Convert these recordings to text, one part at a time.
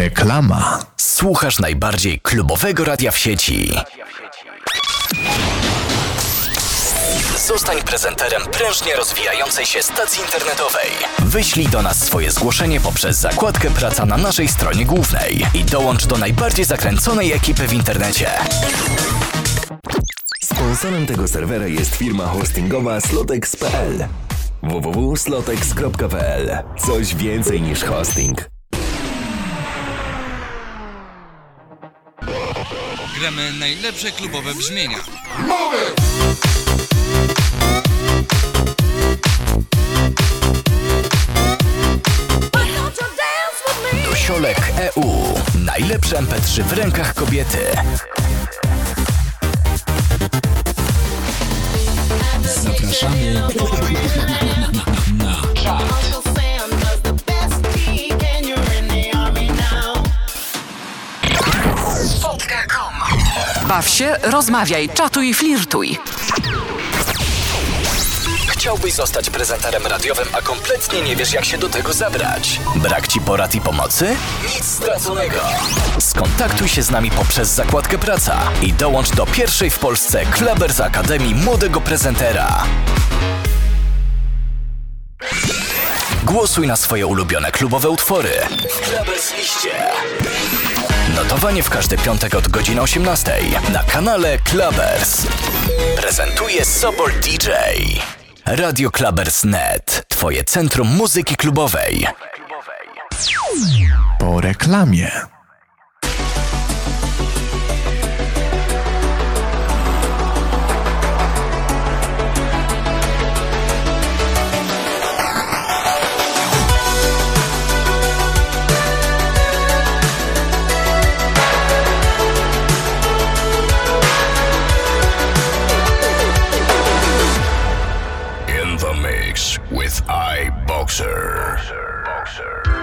Reklama. Słuchasz najbardziej klubowego radia w sieci. Zostań prezenterem prężnie rozwijającej się stacji internetowej. Wyślij do nas swoje zgłoszenie poprzez zakładkę Praca na naszej stronie głównej i dołącz do najbardziej zakręconej ekipy w internecie. Sponsorem tego serwera jest firma hostingowa slotex.pl www.slotex.pl Coś więcej niż hosting. Gramy najlepsze klubowe brzmienia. Dusiolek EU. Najlepsze MP3 w rękach kobiety. Zapraszamy na czat. Baw się, rozmawiaj, czatuj, flirtuj. Chciałbyś zostać prezenterem radiowym, a kompletnie nie wiesz, jak się do tego zabrać? Brak ci porad i pomocy? Nic straconego. Skontaktuj się z nami poprzez zakładkę Praca i dołącz do pierwszej w Polsce Klebers Akademii Młodego Prezentera. Głosuj na swoje ulubione klubowe utwory. Klebers liście. Notowanie w każdy piątek od godziny 18 na kanale Klabers. Prezentuje Sobol DJ. Radio Klabers.net. Twoje centrum muzyki klubowej. Po reklamie. with iBoxer. Boxer. Boxer.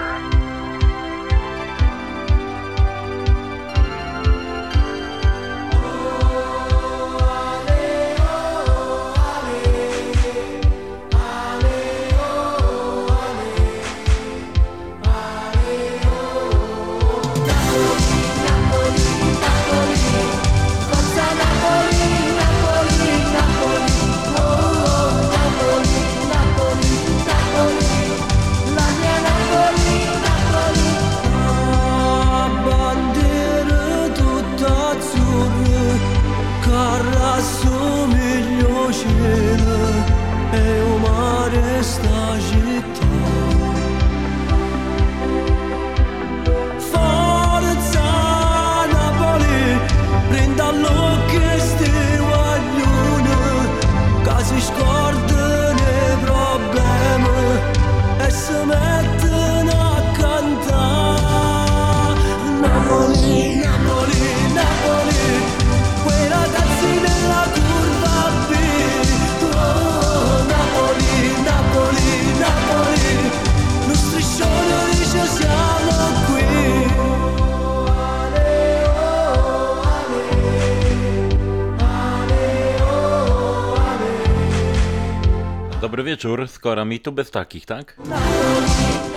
Dobry wieczór, skoro mi tu bez takich, tak?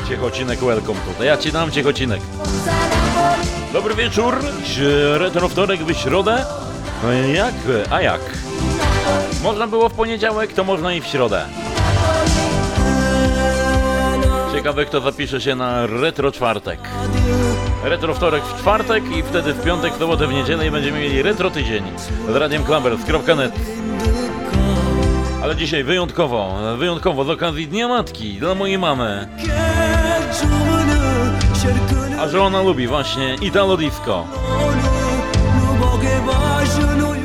Ciechocinek, welcome tutaj. Ja ci dam Ciechocinek. Dobry wieczór, Ś- retro wtorek środę? No i jak? A jak? Można było w poniedziałek, to można i w środę. Ciekawe kto zapisze się na retro czwartek. Retro wtorek w czwartek i wtedy w piątek, sobotę, w niedzielę i będziemy mieli retro tydzień z radiem klambers.net. Ale dzisiaj wyjątkowo, wyjątkowo z okazji Dnia Matki dla mojej mamy. A że ona lubi właśnie Italo Disco.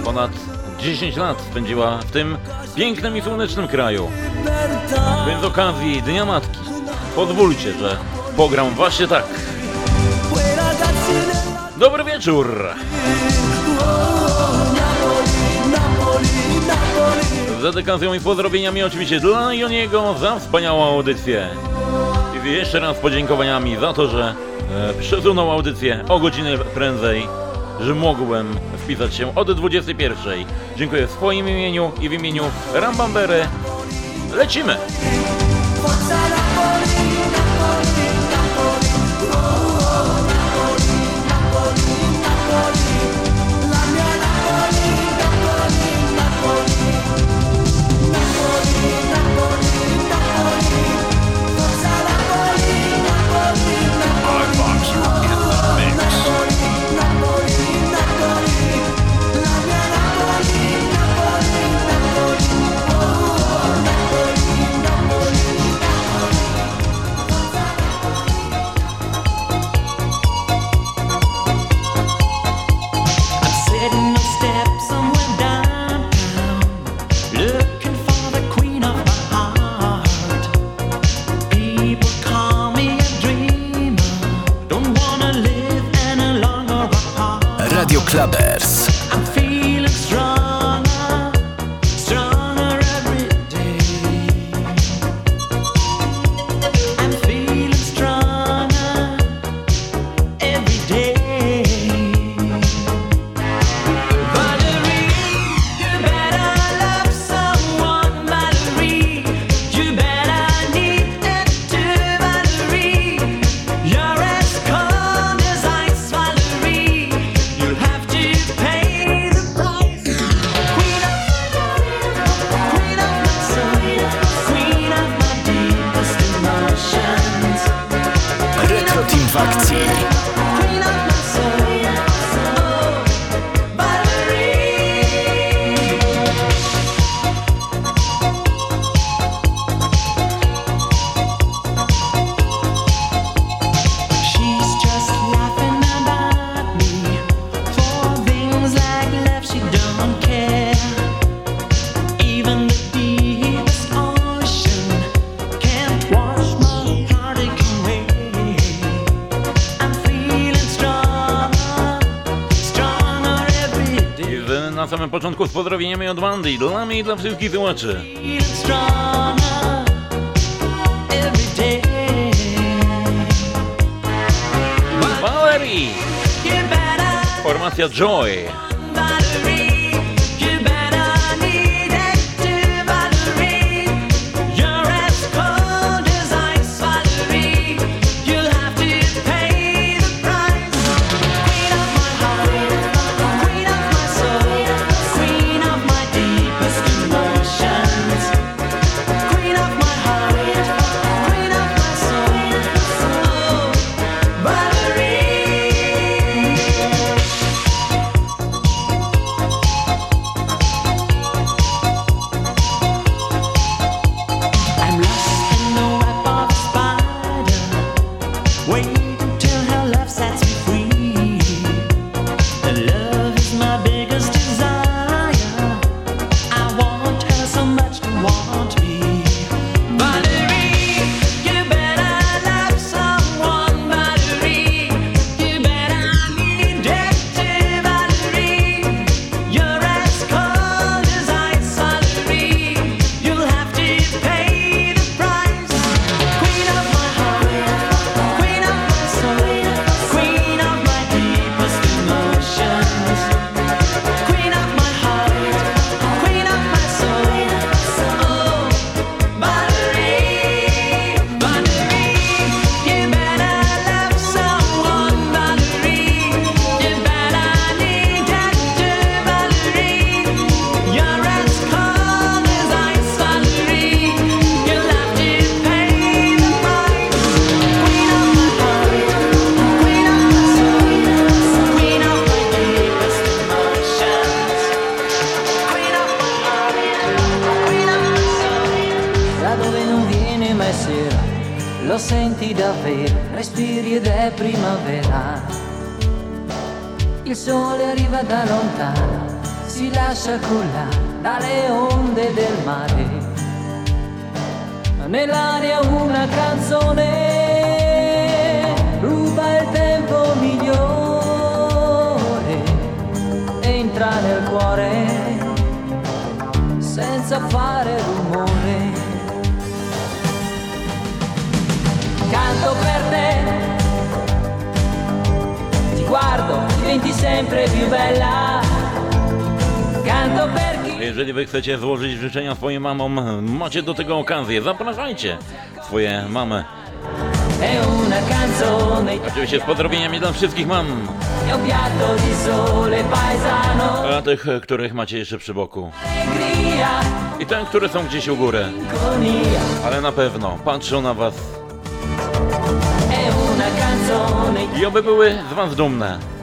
Ponad 10 lat spędziła w tym pięknym i słonecznym kraju. Więc z okazji Dnia Matki pozwólcie, że pogram właśnie tak. Dobry wieczór! Z dedykacją i pozdrowieniami oczywiście dla Joniego za wspaniałą audycję. I jeszcze raz podziękowaniami za to, że e, przesunął audycję o godzinę prędzej, że mogłem wpisać się od 21. Dziękuję w swoim imieniu i w imieniu Rambambery. Lecimy! Club. Pozdrowieniami od Wandy. Dla mnie i dla wszystkich słuchaczy. Valerie! Formacja Joy. Il sole arriva da lontano, si lascia cullare dalle onde del mare. Nell'aria una canzone ruba il tempo migliore, entra nel cuore senza fare rumore. Canto per te, diventi sempre più bella. Canto per chi Jeżeli wy chcecie złożyć życzenia swoim mamom, macie do tego okazję. Zapraszajcie swoje mamy. Oczywiście z pozdrowieniami dla wszystkich mam. A tych, których macie jeszcze przy boku. I te, które są gdzieś u góry. Ale na pewno patrzą na was i oby były z was dumne.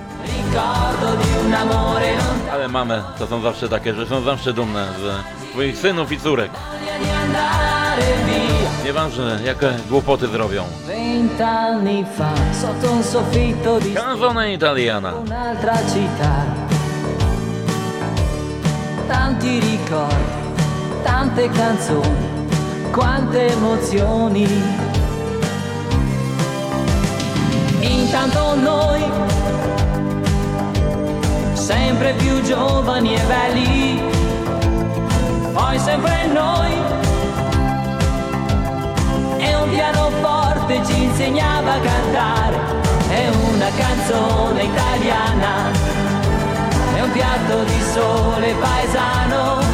Ale mamy to są zawsze takie, że są zawsze dumne z swoich synów i córek. Nieważne, jakie głupoty zrobią. Canzone italiana. Tanti ricordi, tante canzoni, quante emozioni. Intanto noi, sempre più giovani e belli, poi sempre noi. E un pianoforte ci insegnava a cantare, è una canzone italiana, è un piatto di sole paesano,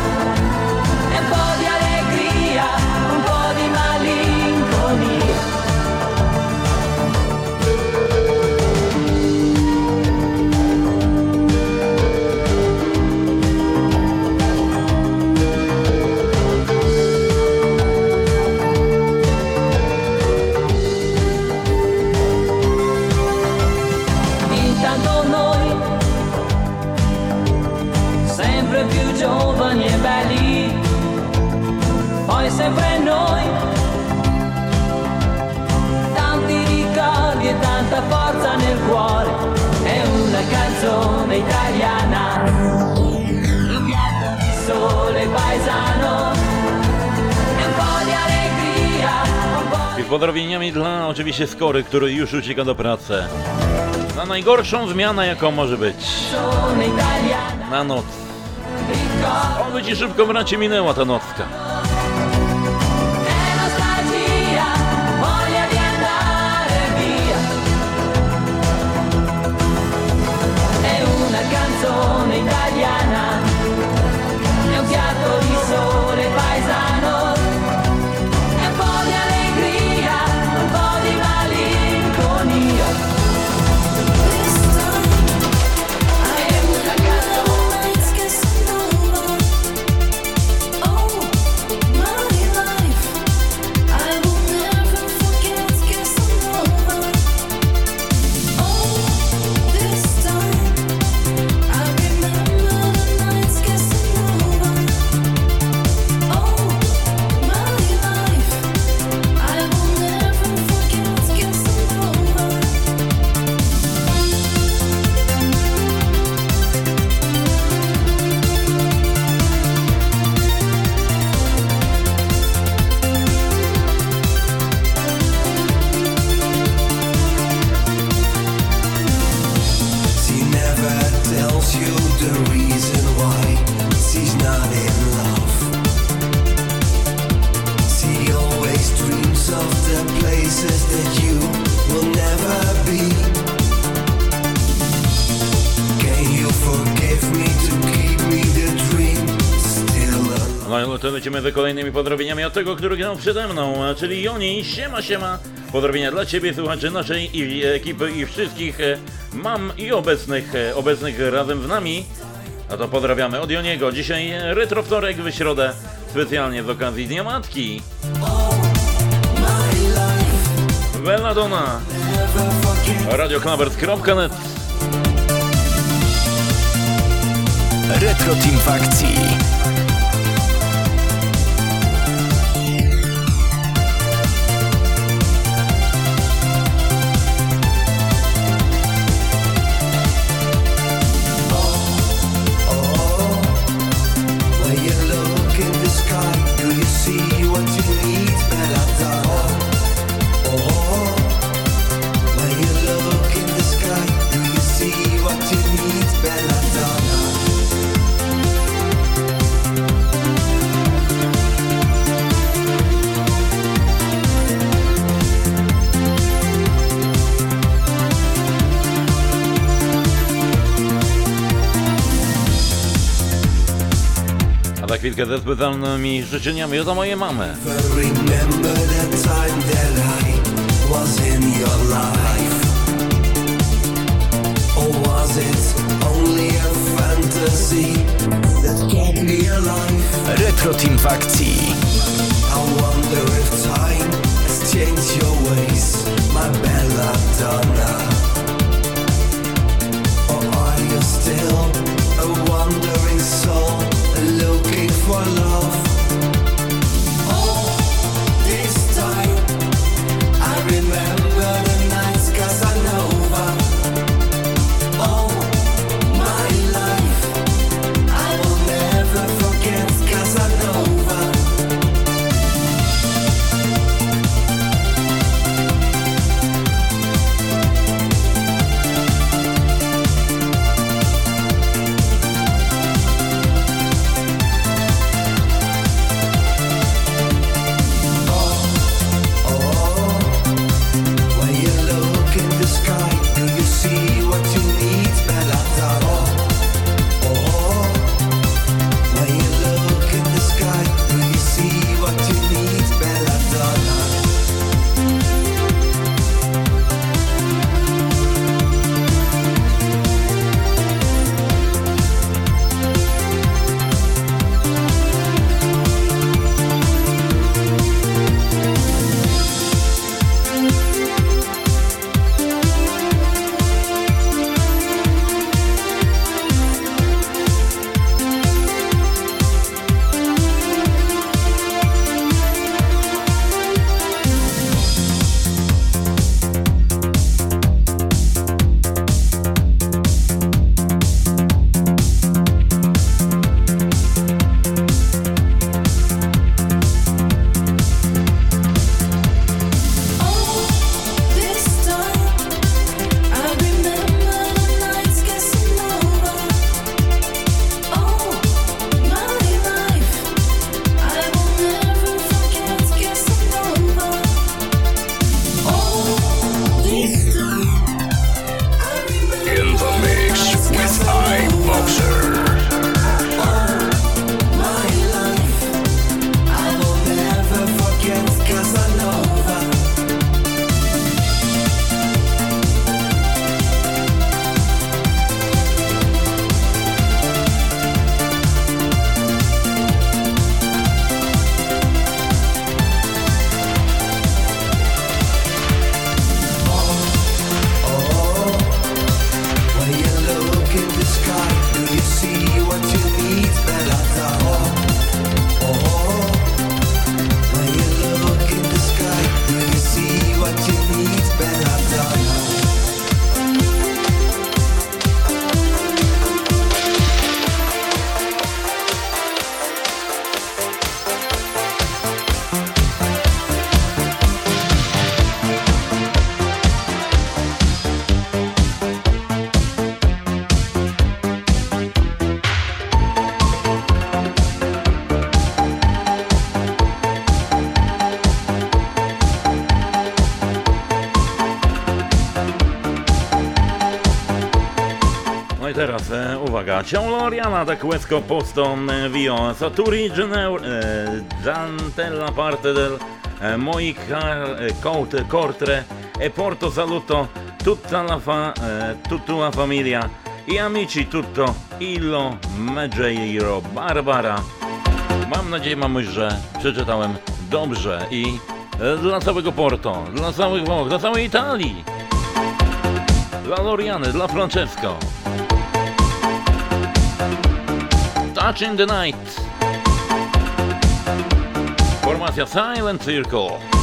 oczywiście Skory, który już ucieka do pracy. Na najgorszą zmianę, jaką może być. Na noc. Oby ci szybko bracie minęła ta nocka. To lecimy za kolejnymi pozdrowieniami od tego, który grał przede mną, czyli Joni. Siema, siema. Pozdrowienia dla Ciebie, słuchaczy naszej i ekipy i wszystkich e, mam i obecnych, e, obecnych razem z nami. A to pozdrawiamy od Joniego. Dzisiaj e, retro wtorek w środę, specjalnie z okazji Dnia Matki. Belladonna. Radioknabers.net Retro Team w only a fantasy that kept me alive? Retro Team w akcji. I wonder if time has changed your ways, my belladonna. Or are you still a wandering soul looking for love? Allora, c'è un Loriana da questo posto e via Saturigine, eh, Giantella parte del eh, Moi e, car, Cortre e porto saluto tutta la, fa, e, tutta la famiglia i amici tutto il Meggeiro Barbara. Mam nadzieję, mamy, że przeczytałem dobrze i dla całego Porto, dla całych Włoch, dla całej Italii, dla Loriany, dla Francesco. Touching the Night. Formacja Silent Circle.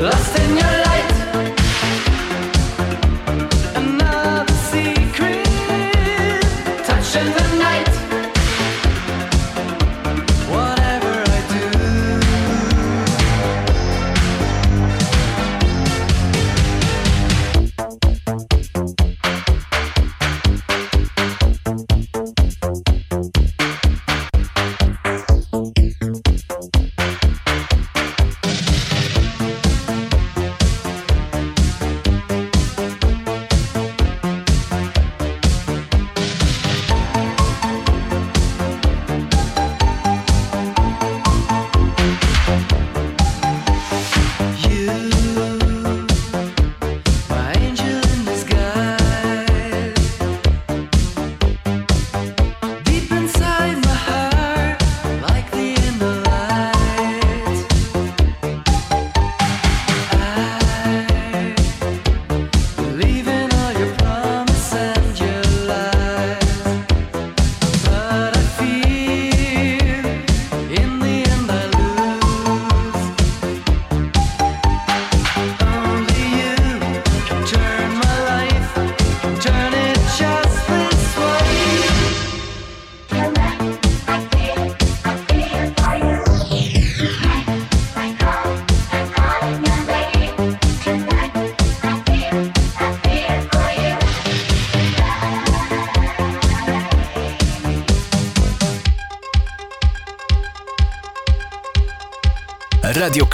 Las señales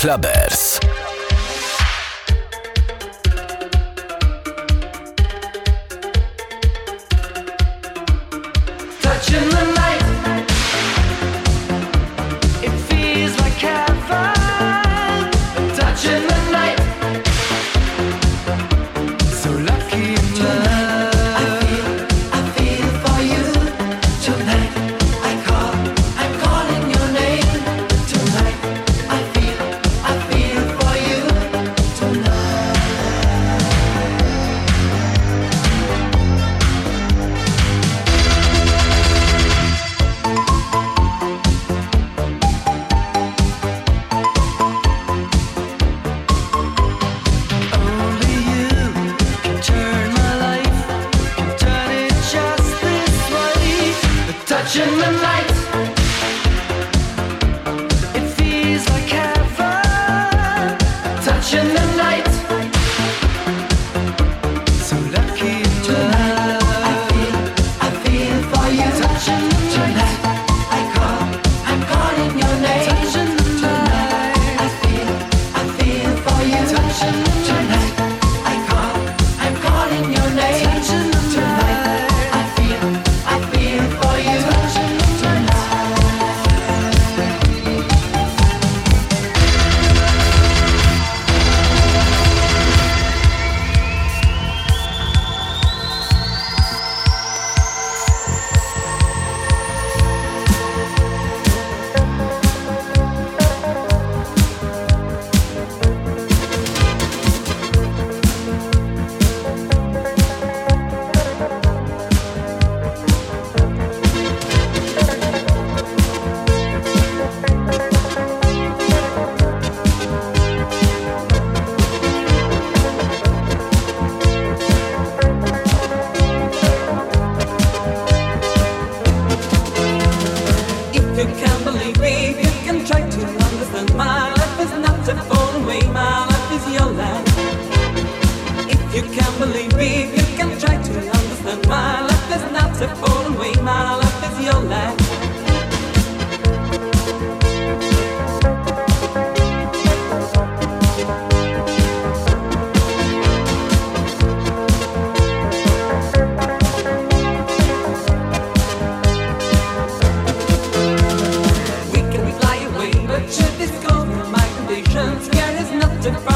Clubbers.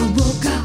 I woke up.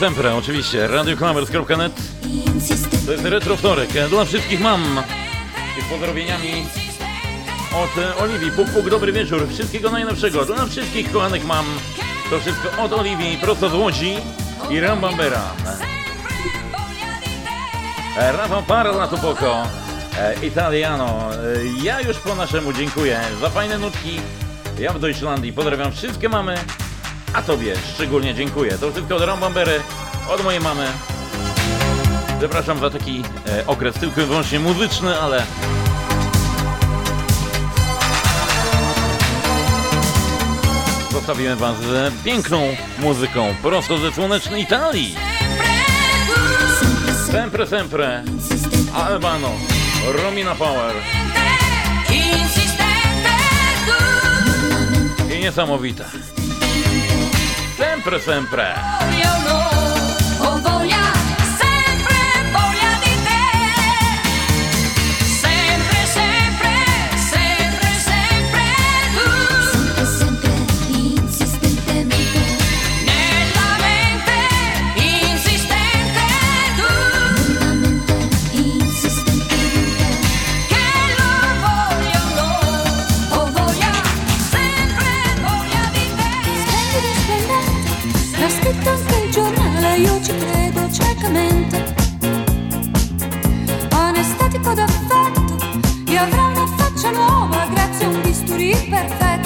Sempre oczywiście. radioklamers.net To jest retro wtorek. Dla wszystkich mam. Z pozdrowieniami od Oliwii. Puk, puk, dobry wieczór. Wszystkiego najlepszego. Dla wszystkich kochanych mam. To wszystko od Oliwii, prosto z Łodzi i Rambambera. E, Rafał Parla to poko. E, Italiano. E, Ja już po naszemu dziękuję za fajne nutki. Ja w Deutschlandii pozdrawiam wszystkie mamy. A tobie szczególnie dziękuję. To wszystko od Rambambery, od mojej mamy. Przepraszam za taki e, okres tylko i wyłącznie muzyczny, ale zostawiłem was z piękną muzyką prosto ze słonecznej Italii. Sempre, sempre, Albano, Romina Power i niesamowite. Sempre, sempre. io ci credo ciecamente. Anestetico d'affetto, e avrà una faccia nuova grazie a un bisturi perfetto.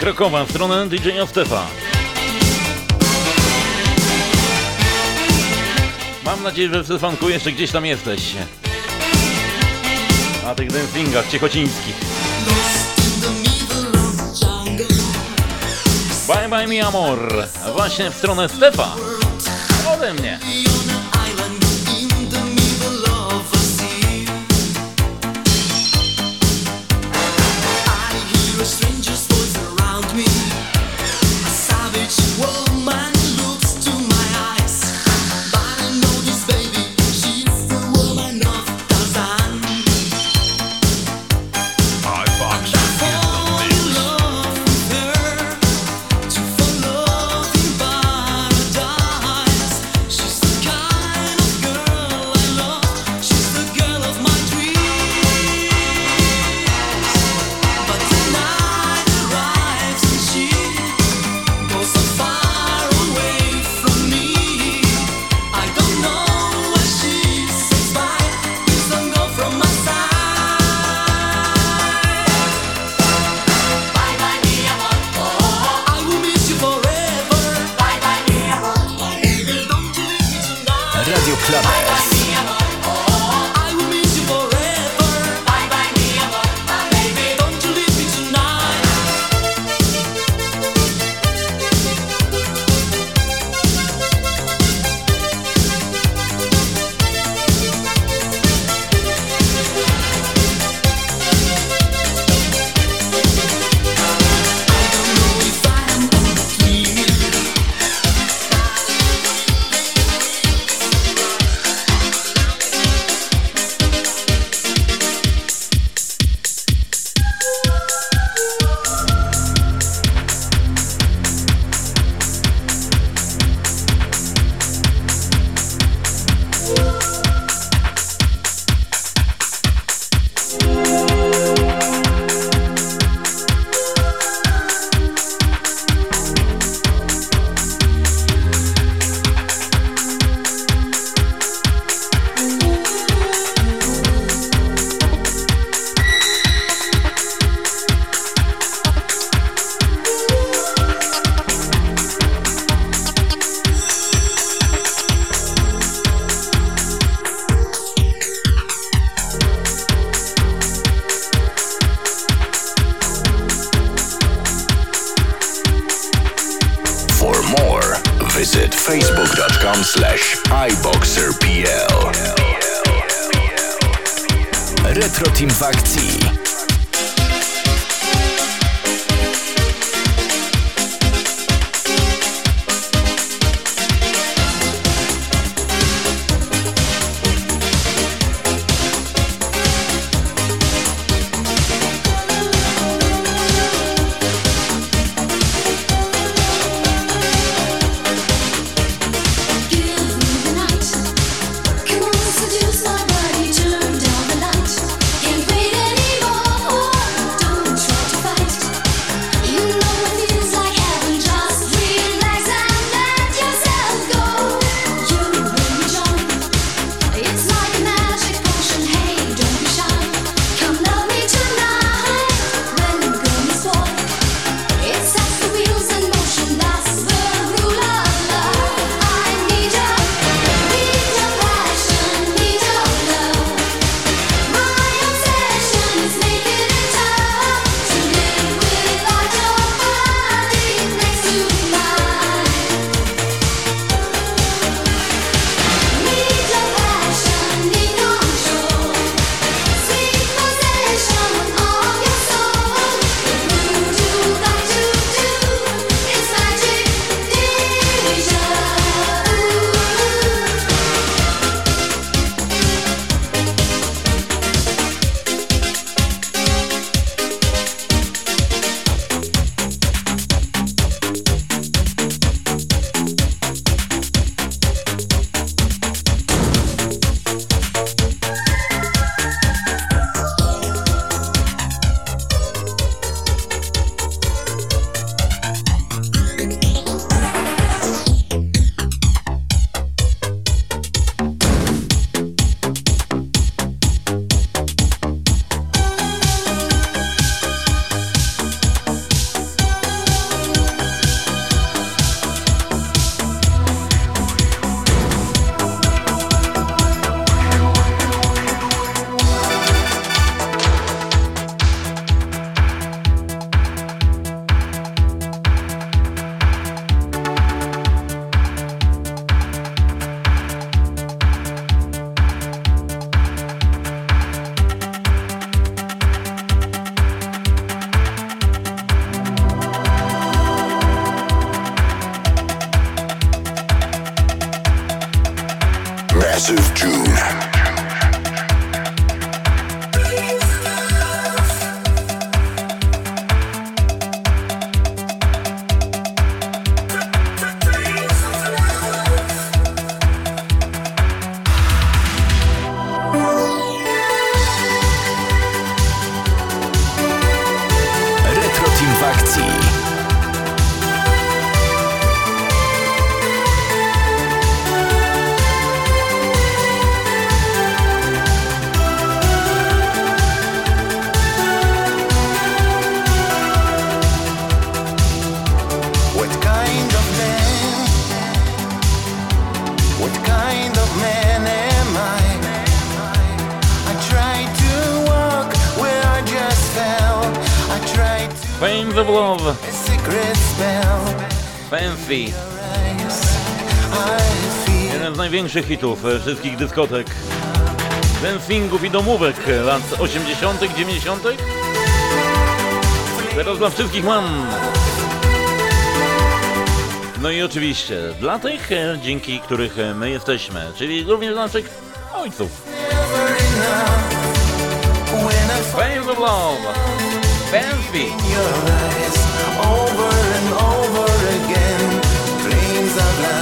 Krakowa w stronę DJ Stefa. Mam nadzieję, że w Stefanku jeszcze gdzieś tam jesteś. Na tych dancingach ciechocińskich. Bye bye mi amor. Właśnie w stronę Stefa. Ode mnie. Massive June. największych hitów e, wszystkich dyskotek, dancingów i domówek lat 80., 90. Teraz dla wszystkich mam. No i oczywiście dla tych, e, dzięki których e, my jesteśmy, czyli również dla naszych ojców. Fame of Love, Fancy. Over and over again, dreams of love.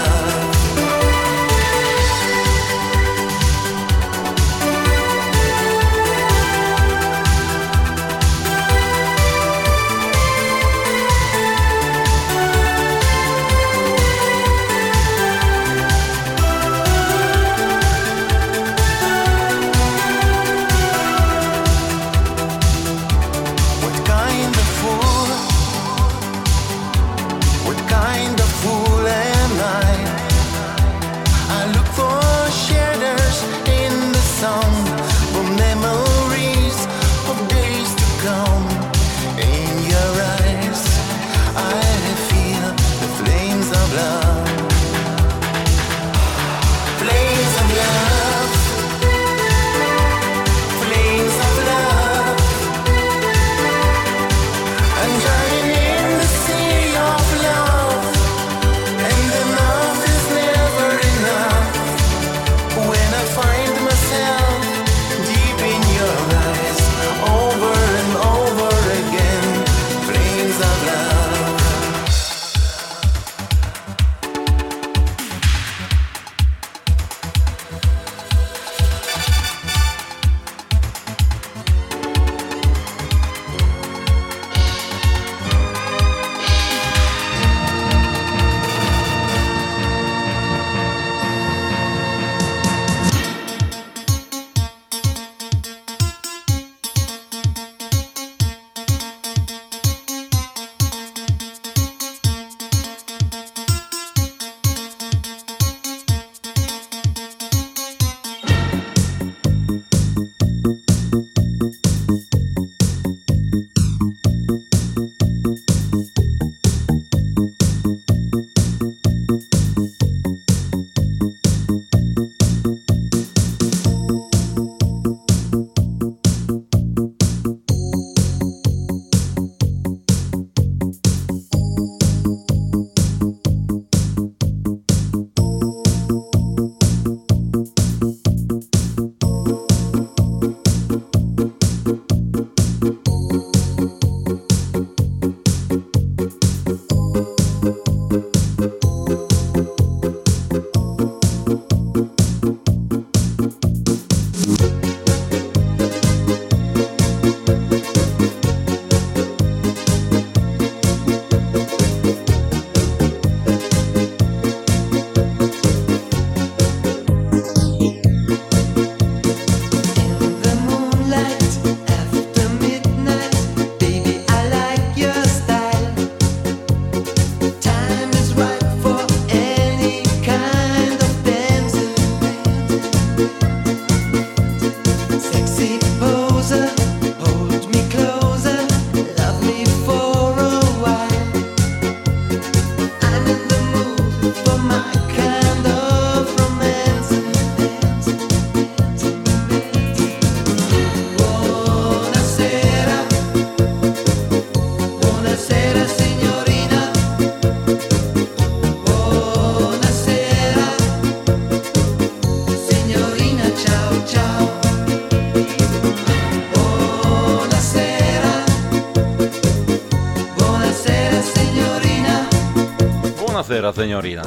Buonasera, signorina.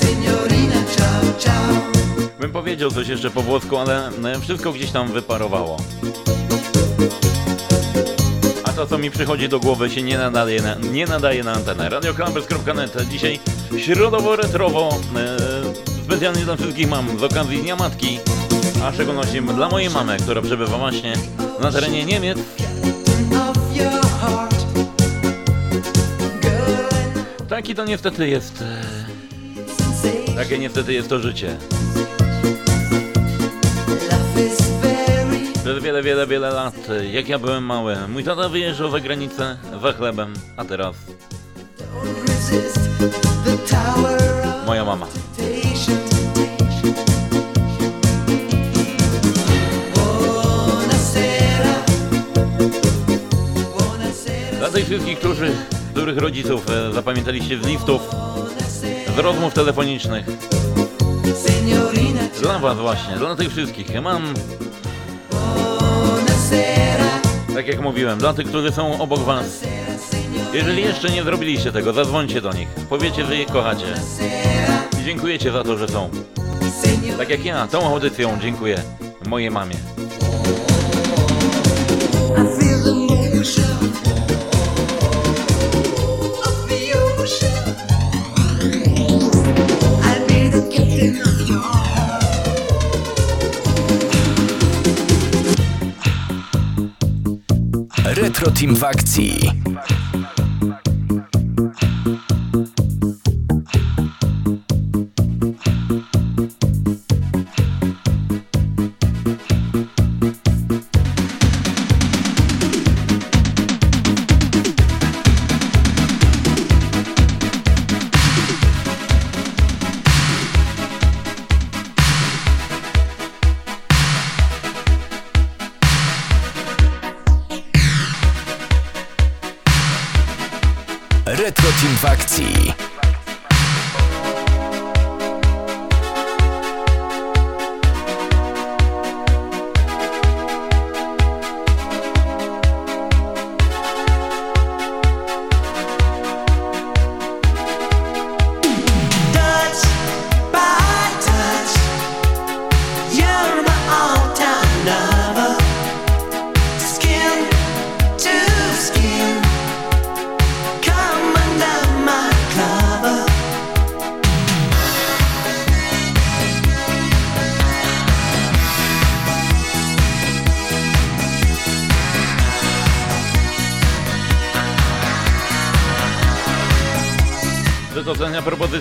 Signorina, ciao, ciao. Bym powiedział coś jeszcze po włosku, ale e, wszystko gdzieś tam wyparowało. A to, co mi przychodzi do głowy, się nie nadaje na, nie nadaje na antenę. RadioKlampers.net Dzisiaj środowo-retrowo. E, specjalnie dla wszystkich mam z okazji Dnia Matki. A szczególności dla mojej mamy, która przebywa właśnie na terenie Niemiec. Taki to niestety jest. e, Takie niestety jest to życie. Przez wiele, wiele, wiele lat, e, jak ja byłem mały, mój tata wyjeżdżał za granicę za chlebem, a teraz moja mama. Dla tych wszystkich, którzy, których rodziców e, zapamiętaliście z listów, z rozmów telefonicznych, dla was właśnie, dla tych wszystkich, mam, tak jak mówiłem, dla tych, którzy są obok was, jeżeli jeszcze nie zrobiliście tego, zadzwońcie do nich, powiecie, że ich kochacie. I dziękujecie za to, że są. Tak jak ja, tą audycją dziękuję mojej mamie. Team w akcji.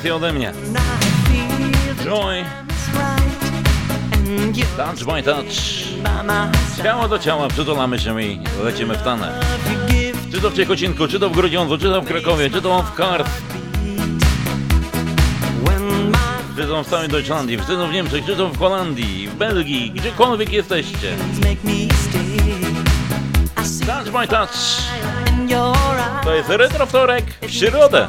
Propozycję ode mnie. Joy, touch by touch. Ciało do ciała, przytulamy się i lecimy w tanę. Czy to w Ciechocinku, czy to w Grudziądzu, czy to w Krakowie, czy to w my czy to w całej Deutschlandii, czy to w Niemczech, czy to w Holandii, w Belgii, gdziekolwiek jesteście. Touch by touch. To jest retro wtorek w środę.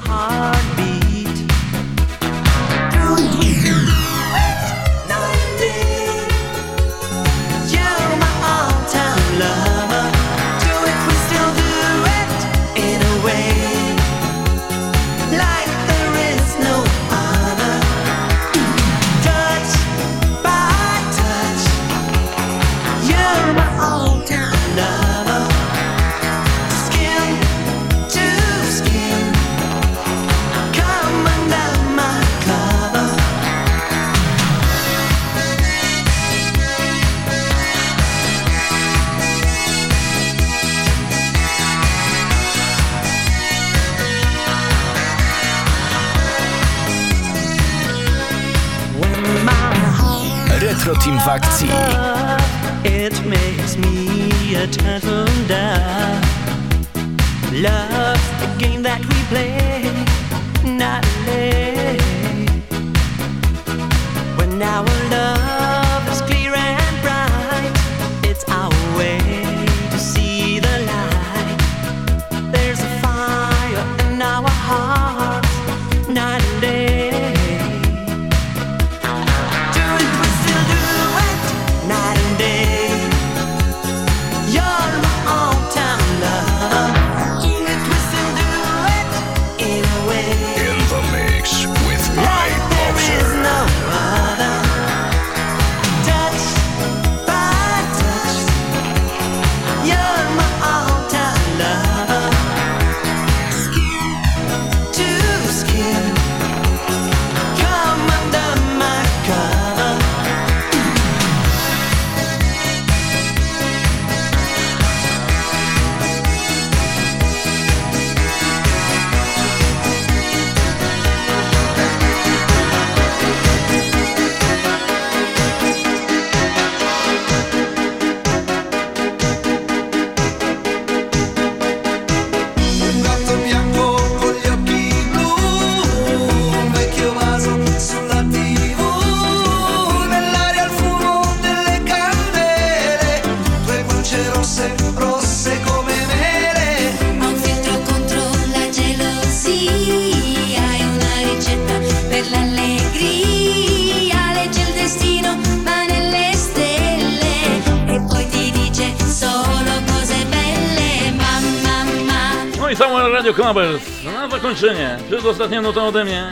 i Samuel Radio Clubbers. No na zakończenie, przedostatnia nuta ode mnie.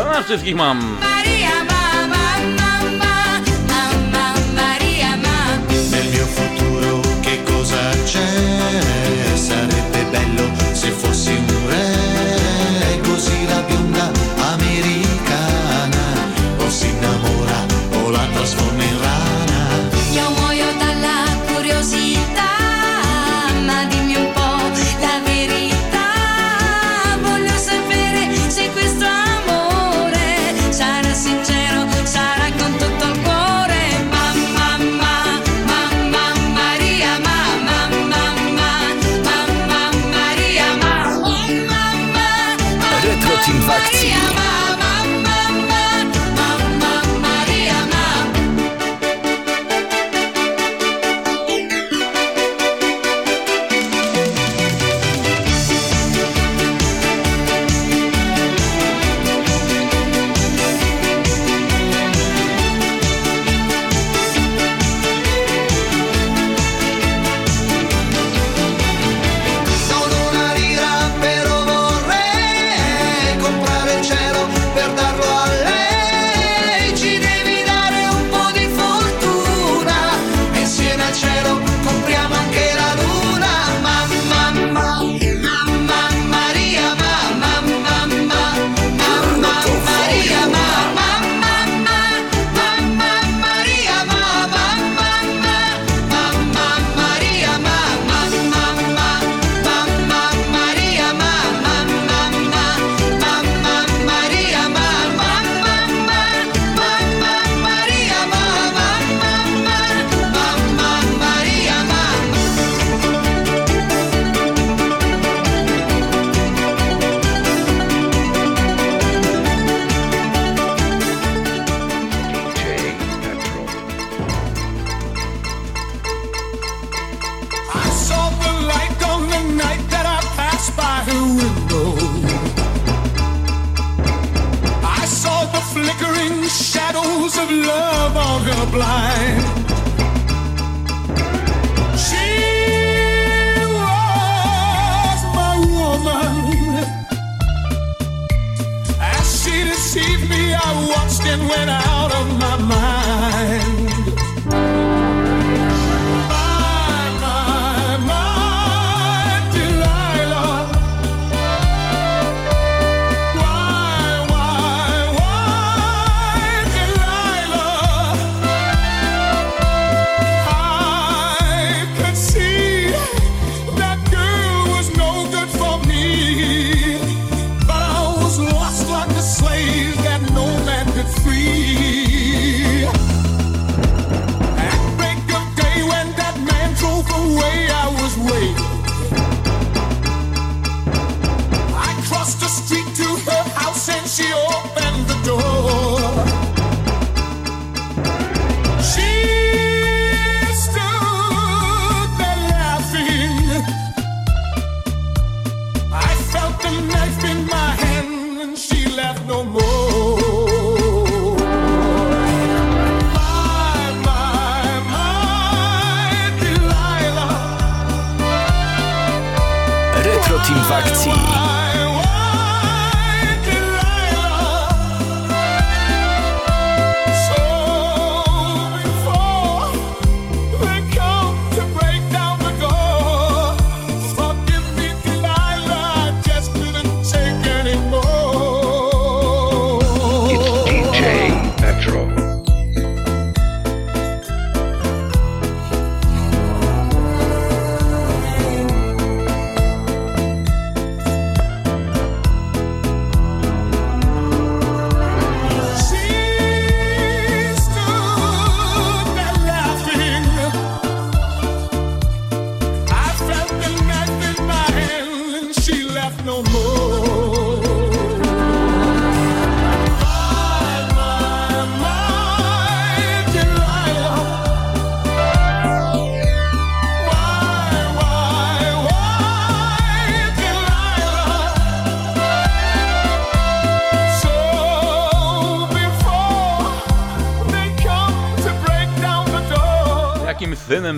A na wszystkich mam.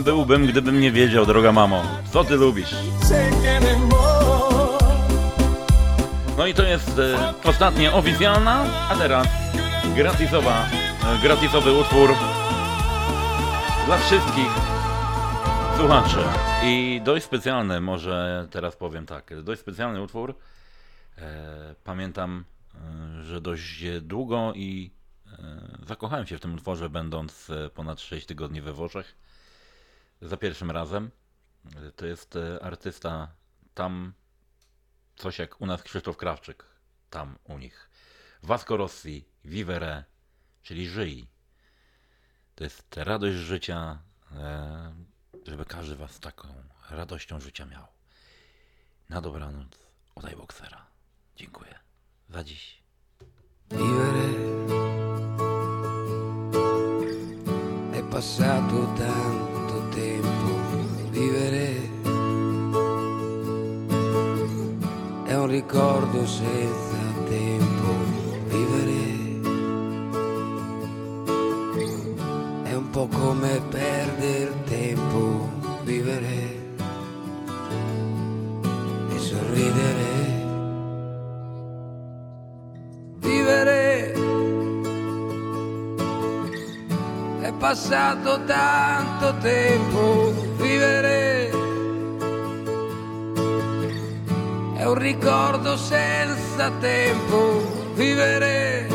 Byłbym, gdybym nie wiedział, droga mamo, co ty lubisz. No i to jest e, ostatnia oficjalna, a teraz gratisowa, e, gratisowy utwór dla wszystkich słuchaczy. I dość specjalny, może teraz powiem tak, dość specjalny utwór. E, pamiętam, e, że dość długo i e, zakochałem się w tym utworze, będąc e, ponad 6 tygodni we Włoszech. Za pierwszym razem. To jest e, artysta tam coś jak u nas Krzysztof Krawczyk, tam u nich. Vasco Rossi, Vivere, czyli żyj. To jest radość życia, e, żeby każdy was taką radością życia miał. Na dobranoc, oddaj boksera. Dziękuję za dziś. Vivere è passato tanto. Vivere è un ricordo senza tempo. Vivere è un po' come perdere tempo. Vivere e sorridere. Vivere è passato tanto tempo, vivere è un ricordo senza tempo, vivere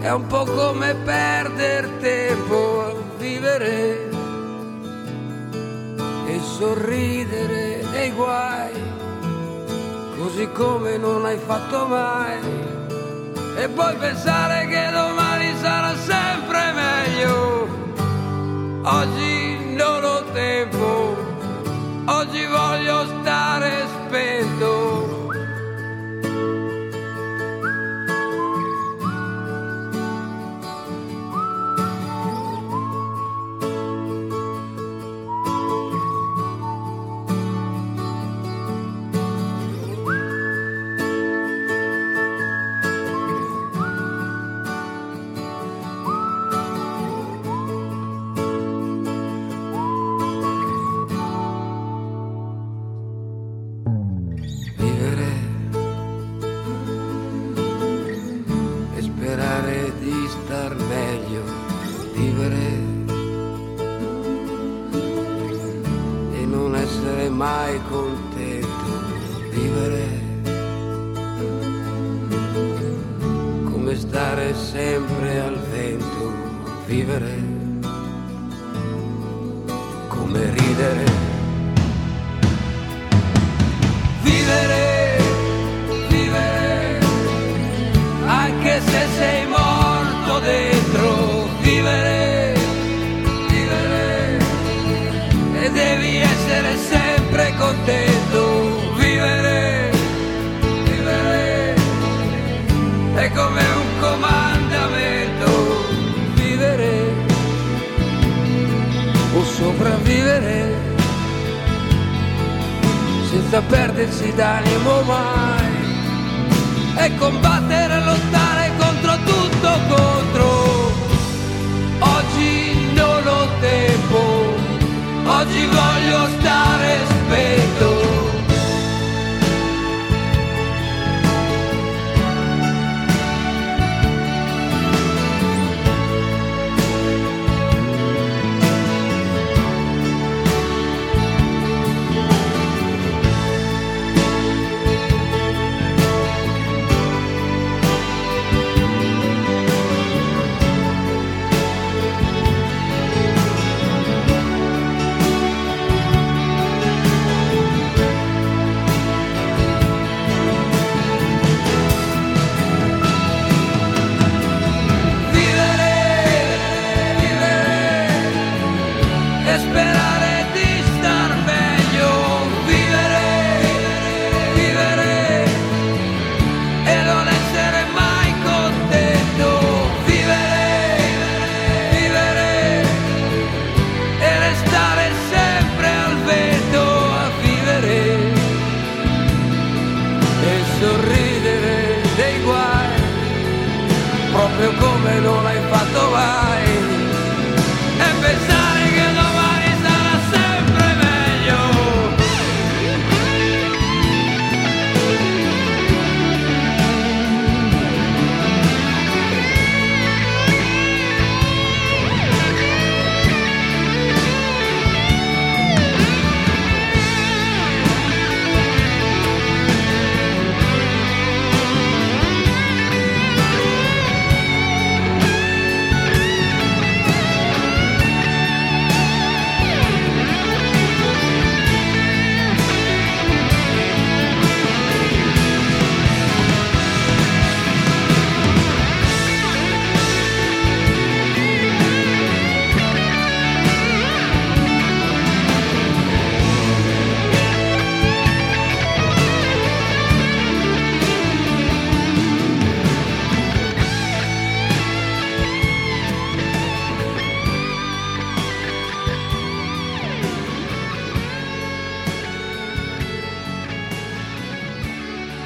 è un po' come perdere tempo, vivere e sorridere dei guai così come non hai fatto mai. E poi pensare che domani sarà sempre meglio. Oggi non ho tempo, oggi voglio stare spento.